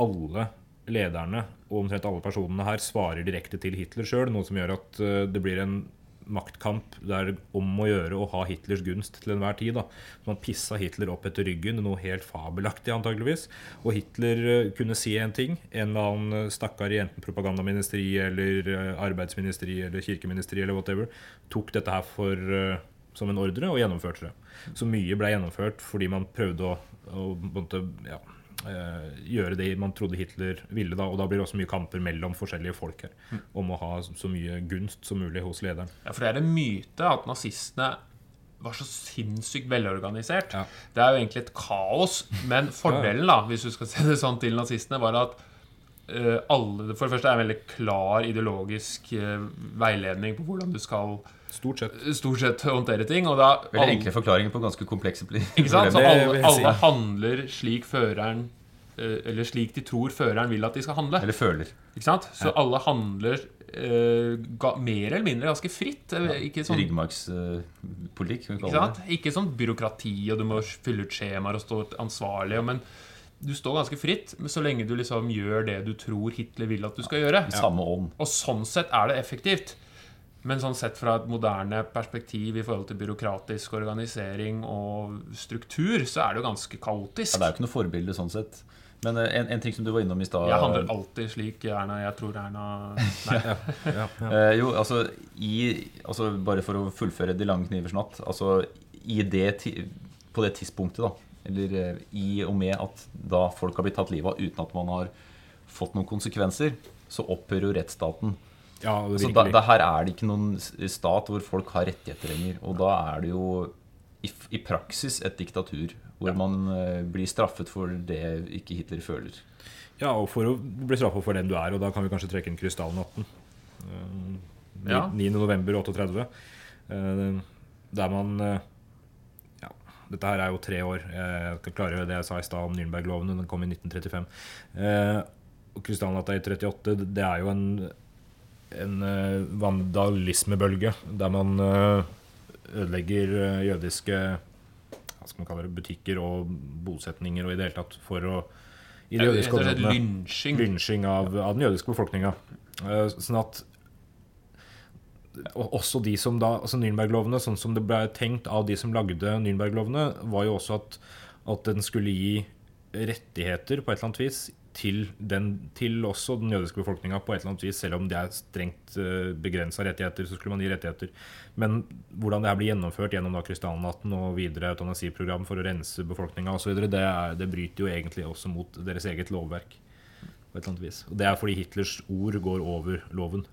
C: alle lederne og omtrent alle personene her svarer direkte til Hitler sjøl, noe som gjør at eh, det blir en maktkamp der er om å gjøre å ha Hitlers gunst til enhver tid. da. Man pissa Hitler opp etter ryggen, noe helt fabelaktig antageligvis. Og Hitler eh, kunne si en ting. En eller annen stakkar i enten propagandaministeri eller eh, arbeidsministeri eller kirkeministeri eller whatever tok dette her for, eh, som en ordre og gjennomførte det. Så mye ble gjennomført fordi man prøvde å, å ja, eh, gjøre det man trodde Hitler ville. da, Og da blir det også mye kamper mellom forskjellige folk her om å ha så mye gunst som mulig hos lederen.
B: Ja, for det er en myte at nazistene var så sinnssykt velorganisert.
C: Ja.
B: Det er jo egentlig et kaos. Men fordelen, da, hvis du skal se det sånn til nazistene, var at eh, alle, For det første er det en veldig klar ideologisk eh, veiledning på hvordan du skal
C: Stort sett.
B: stort sett håndtere ting. Og da
D: Veldig
B: alle-
D: enkle forklaringer på ganske komplekse
B: Ikke sant? Så alle, alle handler slik føreren eh, Eller slik de tror føreren vil at de skal handle.
D: Eller føler.
B: Ikke sant? Så alle handler Uh, ga, mer eller mindre ganske fritt. Ja, Ikke sånn
D: Ryggmargspolitikk, kan vi
B: Ikke sant?
D: det.
B: Ikke sånn byråkrati, og du må fylle ut skjemaer og stå ansvarlig. Men du står ganske fritt så lenge du liksom gjør det du tror Hitler vil at du skal gjøre.
D: Ja. samme ånd.
B: Og sånn sett er det effektivt. Men sånn sett fra et moderne perspektiv i forhold til byråkratisk organisering og struktur, så er det jo ganske kaotisk.
D: Ja, det er jo ikke noe forbilde sånn sett. Men eh, en, en ting som du var innom i stad
B: Jeg handler alltid slik Erna Jeg tror Erna Nei.
C: Ja, ja.
D: ja. jo, altså, i, altså Bare for å fullføre De lange knivers natt. Altså, i det, på det tidspunktet, da, eller eh, i og med at da folk har blitt tatt livet av uten at man har fått noen konsekvenser, så opphører jo rettsstaten.
C: Ja
D: Så da, da her er det ikke noen stat hvor folk har rettigheter lenger. Og da er det jo i, i praksis et diktatur. Hvor man uh, blir straffet for det ikke Hitler føler.
C: Ja, og for å bli straffet for den du er, og da kan vi kanskje trekke inn krystallnatten. Eh,
B: Ja.
C: 9. november 38. eh, Der man eh, Ja, dette her er jo tre år. Jeg skal klare det jeg sa i stad om Nürnberg-lovene. Den kom i 1935. Uh, Og krystallnatta i 38, det er jo en, en eh, vandalismebølge der man eh, ødelegger eh, jødiske hva skal man kalle det, butikker og bosetninger og i det hele tatt for å i de jødiske
B: og
C: områdene
B: lynsjing.
C: lynsjing av, av den jødiske befolkninga. Sånn at også de som da, altså Nürnberg-lovene, sånn som det ble tenkt av de som lagde Nürnberg-lovene, var jo også at, at den skulle gi rettigheter på et eller annet vis til, den, til også den jødiske befolkninga på et eller annet vis. Selv om det er strengt uh, begrensa rettigheter, så skulle man gi rettigheter. Men hvordan det her blir gjennomført gjennom da krystallnatten og videre eutanasiprogram for å rense befolkninga osv., det, det bryter jo egentlig også mot deres eget lovverk. på et eller annet vis. Og det er fordi Hitlers ord går over loven.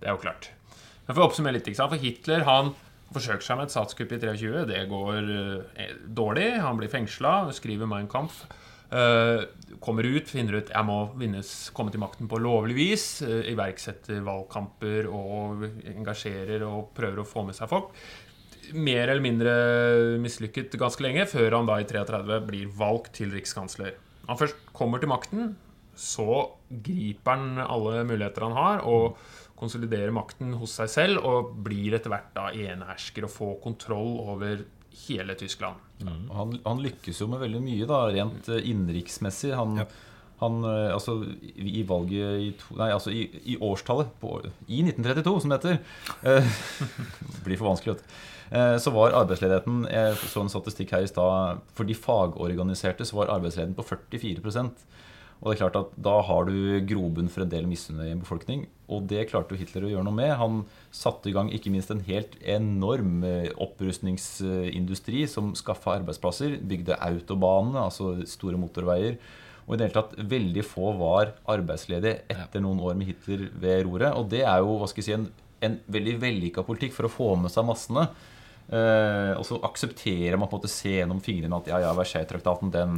B: Det er jo klart. Jeg for å oppsummere litt? For Hitler han forsøker seg med et statskupp i 23. Det går eh, dårlig. Han blir fengsla, skriver Mein Kampf. Eh, kommer ut, finner ut jeg må vinnes, komme til makten på lovlig vis. eh, iverksetter valgkamper og engasjerer og prøver å få med seg folk. Mer eller mindre mislykket ganske lenge, før han da i 33 blir valgt til rikskansler. Han først kommer til makten, så griper han alle muligheter han har, og konsoliderer makten hos seg selv, og blir etter hvert da enehersker og får kontroll over hele Tyskland.
D: Og Han, han lykkes jo med veldig mye, da, rent eh, innenriksmessig. Han,
C: Ja.
D: han eh, Altså, i valget i to, Nei, altså i, i årstallet på, I 1932, som det heter. Eh, blir for vanskelig, vet du. Eh, så var arbeidsledigheten Jeg så en statistikk her i stad. For de fagorganiserte så var arbeidsledigheten på 44 og det er klart at Da har du grobunn for en del misunnelse i en befolkning. Og det klarte jo Hitler å gjøre noe med. Han satte i gang ikke minst en helt enorm eh, opprustningsindustri som skaffa arbeidsplasser. Bygde autobanene, altså store motorveier. Og i det hele tatt veldig få var arbeidsledige etter noen år med Hitler ved roret. Og det er jo hva skal jeg si, en, en veldig vellykka politikk for å få med seg massene. Eh, og så aksepterer man på en måte se gjennom fingrene at ja, ja, Versailles-traktaten, den,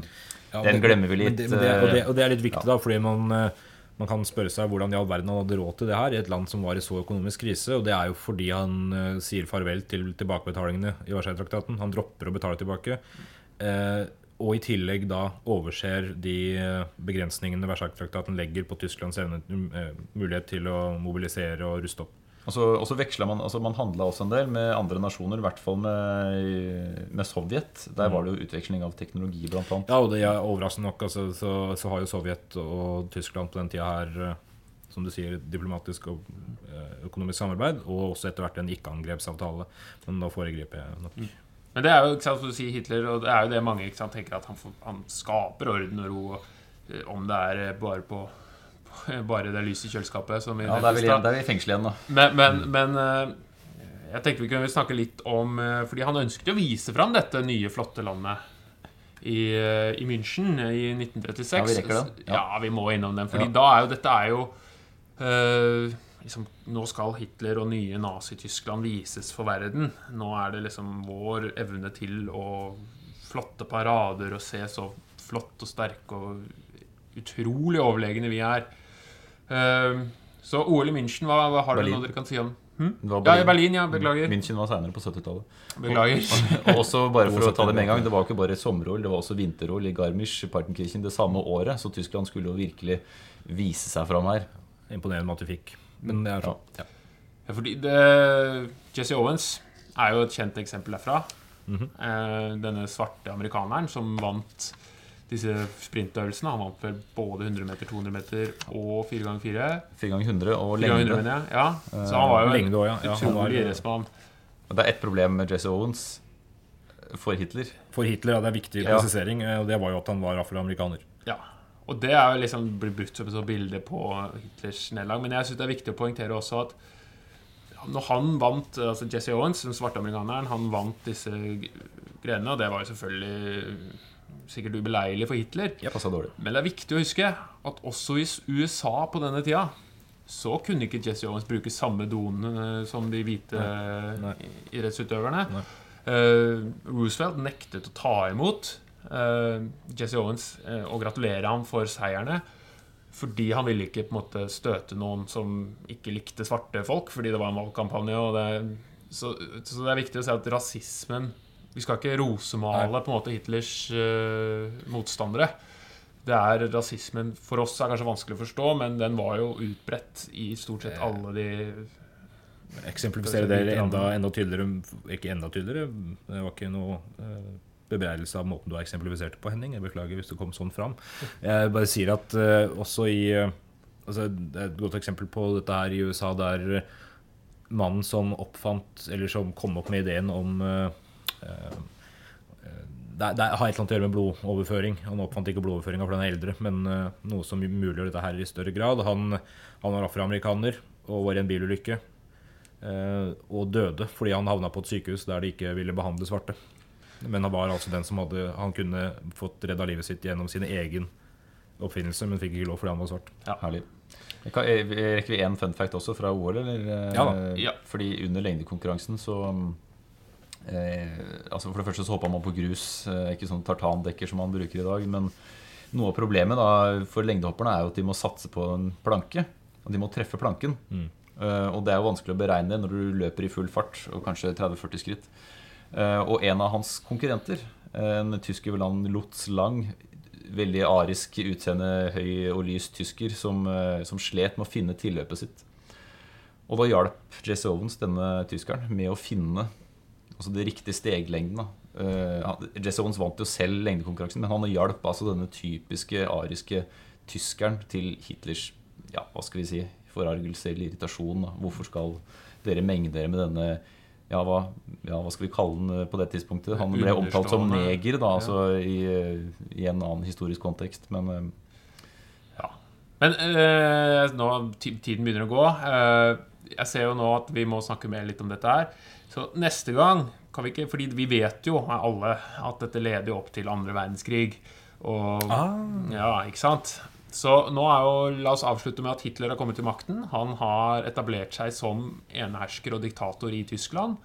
C: Ja,
D: den
C: det,
D: glemmer vi litt.
C: det, det, og, det,
D: eh,
C: og det er litt viktig, da, fordi man, eh, man kan spørre seg hvordan i all verden han hadde råd til det her i et land som var i så økonomisk krise. Og det er jo fordi han uh, sier farvel til tilbakebetalingene i Versailles-traktaten. Han dropper å betale tilbake. Uh, og i tillegg da overser de begrensningene Versailles-traktaten legger på Tysklands evne, uh, mulighet til å mobilisere og ruste opp.
D: Og så, og så veksla man altså Man handla også en del med andre nasjoner, i hvert fall med, med Sovjet. Der var det jo utveksling av teknologi, blant annet.
C: Ja, og det er overraskende nok altså, så, så har jo Sovjet og Tyskland på den tida her eh, som du sier, diplomatisk og eh, økonomisk samarbeid, og også etter hvert en ikke-angrepsavtale. Men da foregriper jeg nok.
B: Men det er jo ikke sant, som du sier Hitler, og det er jo det mange ikke sant, tenker at han, får, han skaper orden og ro. Eh, om det er bare på bare det lyset i kjøleskapet. Som
D: Ja, da er er vi i fengsel igjen, da.
B: Men, men, men eh, jeg tenkte vi kunne snakke litt om eh, Fordi han ønsket å vise fram dette nye, flotte landet i, eh, i München i 1936.
D: Ja, vi rekker den.
B: Ja,
D: Ja.
B: vi må innom den. Fordi
D: Ja.
B: da er jo dette er jo øh, liksom, Nå skal Hitler og nye Nazi-Tyskland vises for verden. Nå er det liksom vår evne til å flotte parader og se så flott og sterke og utrolig overlegne vi er. Eh, så OL i München, hva, hva har dere noe dere kan si om?
D: Det var
B: Ja, i Berlin, ja. Beklager.
D: München var seinere på 70-tallet.
B: Beklager.
D: Og også bare for å ta det med en gang Det var ikke bare sommer-OL, det var også vinter-OL i Garmisch Partenkirchen det samme året. Så Tyskland skulle jo virkelig vise seg fram her.
C: Imponerende at du fikk. Men det er sånn. Ja.
B: Ja, fordi det, Jesse Owens er jo et kjent eksempel derfra.
C: Mm
B: -hmm. denne svarte amerikaneren som vant disse sprintøvelsene. Han vant vel både 100 meter, 200 meter og 4x4.
D: 4 ganger 100 og
B: 4
D: lengde.
B: mener jeg. Ja. Så han var jo en
C: Lengde også, ja. ja var,
B: utrolig idrettsmann.
D: Det er ett problem med Jesse Owens for Hitler.
C: for Hitler ja, det er viktig
D: Ja.
C: presisering, eh, og det var jo at han var afroamerikaner.
B: Ja. Og det er jo liksom blitt brukt som et sånt bilde på Hitlers nederlag. Men jeg syns det er viktig å poengtere også at når han vant altså Jesse Owens, den svarte amerikaneren, han vant disse grenene, og det var jo selvfølgelig sikkert ubeleilig for Hitler. Men det er viktig å huske at også i USA på denne tida så kunne ikke Jesse Owens bruke samme doen eh, som de hvite
C: Nei.
B: idrettsutøverne.
C: Nei.
B: Eh, Roosevelt nektet å ta imot uh, Jesse Owens uh, og gratulere ham for seierne. Fordi han ville ikke på en måte støte noen som ikke likte svarte folk, fordi det var en valgkampanje. Og det, så, så det er viktig å si at rasismen Vi skal ikke rosemale på en måte Hitlers uh, motstandere. Det er rasismen for oss er kanskje vanskelig å forstå, men den var jo utbredt i stort sett alle de
C: Eksemplifisere det enda, enda tydeligere. Ikke enda tydeligere, det var ikke noe eh, bebreidelse av måten du har eksemplifisert det på, Henning. Jeg beklager hvis det kom sånn fram. Jeg bare sier at uh, også i altså, Det er et godt eksempel på dette her i USA, der mannen som oppfant, eller som kom opp med ideen om eh, det, det har et eller annet å gjøre med blodoverføring. Han oppfant ikke blodoverføringa fordi han er eldre, men eh, noe som muliggjør dette her i større grad. Han, han var afroamerikaner og var i en bilulykke. eh, og døde fordi han havna på et sykehus der de ikke ville behandle svarte. Men han var altså den som hadde Han kunne fått redda livet sitt gjennom sin egen oppfinnelse, men fikk ikke lov fordi han var svart.
D: Ja, Herlig. Eh, rekker vi én fun fact også fra OL? Eller? Eh,
C: Ja da.
B: Ja.
D: Fordi under lengdekonkurransen så eh, altså For det første så hoppa man på grus, eh, ikke sånn tartandekker som man bruker i dag. Men noe av problemet da for lengdehopperne er jo at de må satse på en planke. Og de må treffe planken.
C: Mm.
D: Eh, og det er jo vanskelig å beregne når du løper i full fart og kanskje 30-40 skritt. Eh, og en av hans konkurrenter, en tysker ved navn Lutz Lang, veldig arisk utseende, høy og lys tysker, som, som slet med å finne tilløpet sitt. Og da hjalp Jesse Owens denne tyskeren med å finne altså det riktige steglengden. Eh, Jesse Owens vant jo selv lengdekonkurransen, men han hjalp altså denne typiske ariske tyskeren til Hitlers ja, hva skal vi si, forargelse eller irritasjon. Da. Hvorfor skal dere menge dere med denne ja hva, ja, hva skal vi kalle den eh, på det tidspunktet? Han ble omtalt som neger da, altså i, eh, i en annen historisk kontekst. Men
B: Ja. Men eh, nå tiden begynner å gå. Jeg ser jo nå at vi må snakke mer litt om dette her. Så neste gang kan vi ikke Fordi vi vet jo alle at dette leder opp til andre verdenskrig. Og Ja, ikke sant? Så nå er jo La oss avslutte med at Hitler har kommet til makten. Han har etablert seg som enehersker og diktator i Tyskland.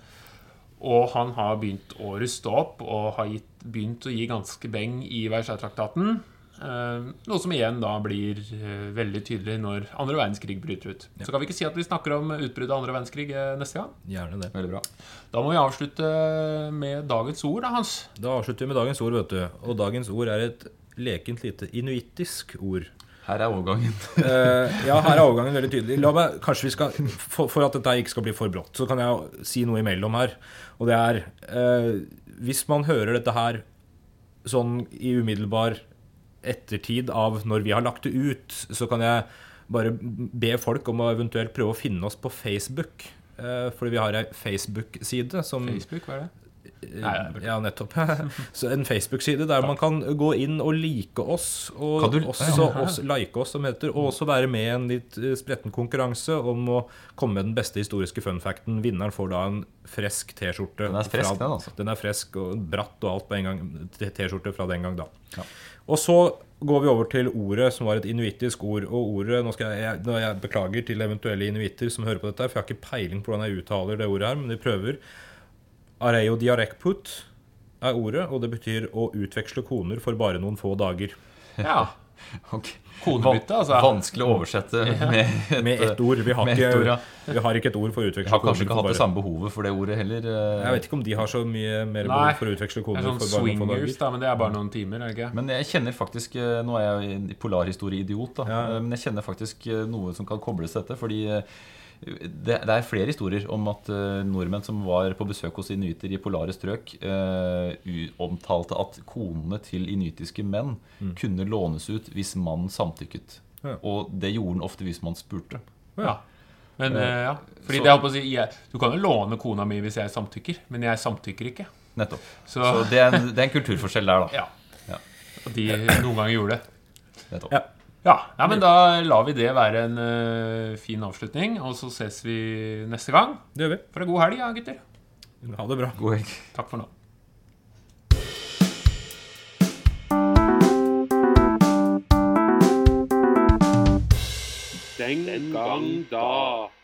B: Og han har begynt å ruste opp og har gitt, begynt å gi ganske beng i Versailles-traktaten. Eh, noe som igjen da blir eh, veldig tydelig når andre verdenskrig bryter ut. Så kan vi ikke si at vi snakker om utbruddet av andre verdenskrig eh, neste gang.
C: Gjerne det.
D: veldig bra.
B: Da må vi avslutte med dagens ord, da, Hans.
C: Da avslutter vi med dagens ord, vet du. Og dagens ord er et lekent lite inuittisk ord.
D: Her er overgangen.
C: Eh, ja, her er overgangen veldig tydelig. La meg, kanskje vi skal, for, for at dette ikke skal bli for brått, så kan jeg si noe imellom her. Og det er eh, Hvis man hører dette her sånn i umiddelbar ettertid av når vi har lagt det ut, så kan jeg bare be folk om å eventuelt prøve å finne oss på Facebook. Eh, fordi vi har ei Facebook-side som
B: Facebook, hva er det?
C: Ja, nettopp. Så en Facebook-side der man kan gå inn og like oss, og også oss, like oss, som heter, og også være med i en litt eh, spretten konkurranse om å komme med den beste historiske funfacten. Vinneren får da en fresk T-skjorte.
D: Den er fresk,
C: fra-
D: den, altså.
C: Den er fresk og bratt og alt på en gang. T-skjorte fra den gang da.
D: Ja.
C: Og så går vi over til ordet som var et inuittisk ord. Og ordet, nå skal jeg, jeg, beklager til eventuelle inuitter som hører på dette, for jeg har ikke peiling på hvordan jeg uttaler det ordet her, men vi prøver. Areo diarekput er ordet, og det betyr å utveksle koner for bare noen få dager.
B: Ja.
D: Ok.
B: Konebytte, altså.
D: Vanskelig å oversette med et,
C: Med ett ord. Vi har, ikke,
D: et ord, ja.
C: vi har ikke et ord for å
D: Jeg
C: koner.
D: har kanskje ikke hatt det samme behovet for det ordet heller. eh.
C: Jeg vet ikke om de har så mye mer
B: Nei.
C: behov for å utveksle
B: Det
C: koner
B: er sånn swingers, da, men det er bare noen timer, er det ikke?
D: Men jeg kjenner faktisk eh, Nå er jeg en polarhistorieidiot, da.
C: Ja.
D: Eh, Men jeg kjenner faktisk eh, noe som kan kobles til dette. Fordi eh, det, det er flere historier om at uh, nordmenn som var på besøk hos inuitter i polare strøk, uh, omtalte at konene til inuitiske menn kunne lånes ut hvis mannen samtykket.
C: Ja.
D: Og det gjorde han ofte hvis man spurte.
B: Ja. Men uh, ja. Fordi
D: Så-
B: det jeg på å si jeg, Du kan jo låne kona mi hvis jeg samtykker, men jeg samtykker ikke.
D: Nettopp.
B: Så,
D: Så det er en, det er en kulturforskjell der, da.
B: ja.
D: Ja.
B: Og de noen ganger gjorde det.
D: Nettopp.
C: Ja.
B: Ja, ja, men da lar vi det være en uh, fin avslutning, og så ses vi neste gang.
C: Det gjør vi.
B: For en god helg, ja, gutter.
C: Ha det bra.
D: God helg.
B: Takk for nå.
A: Den gang da.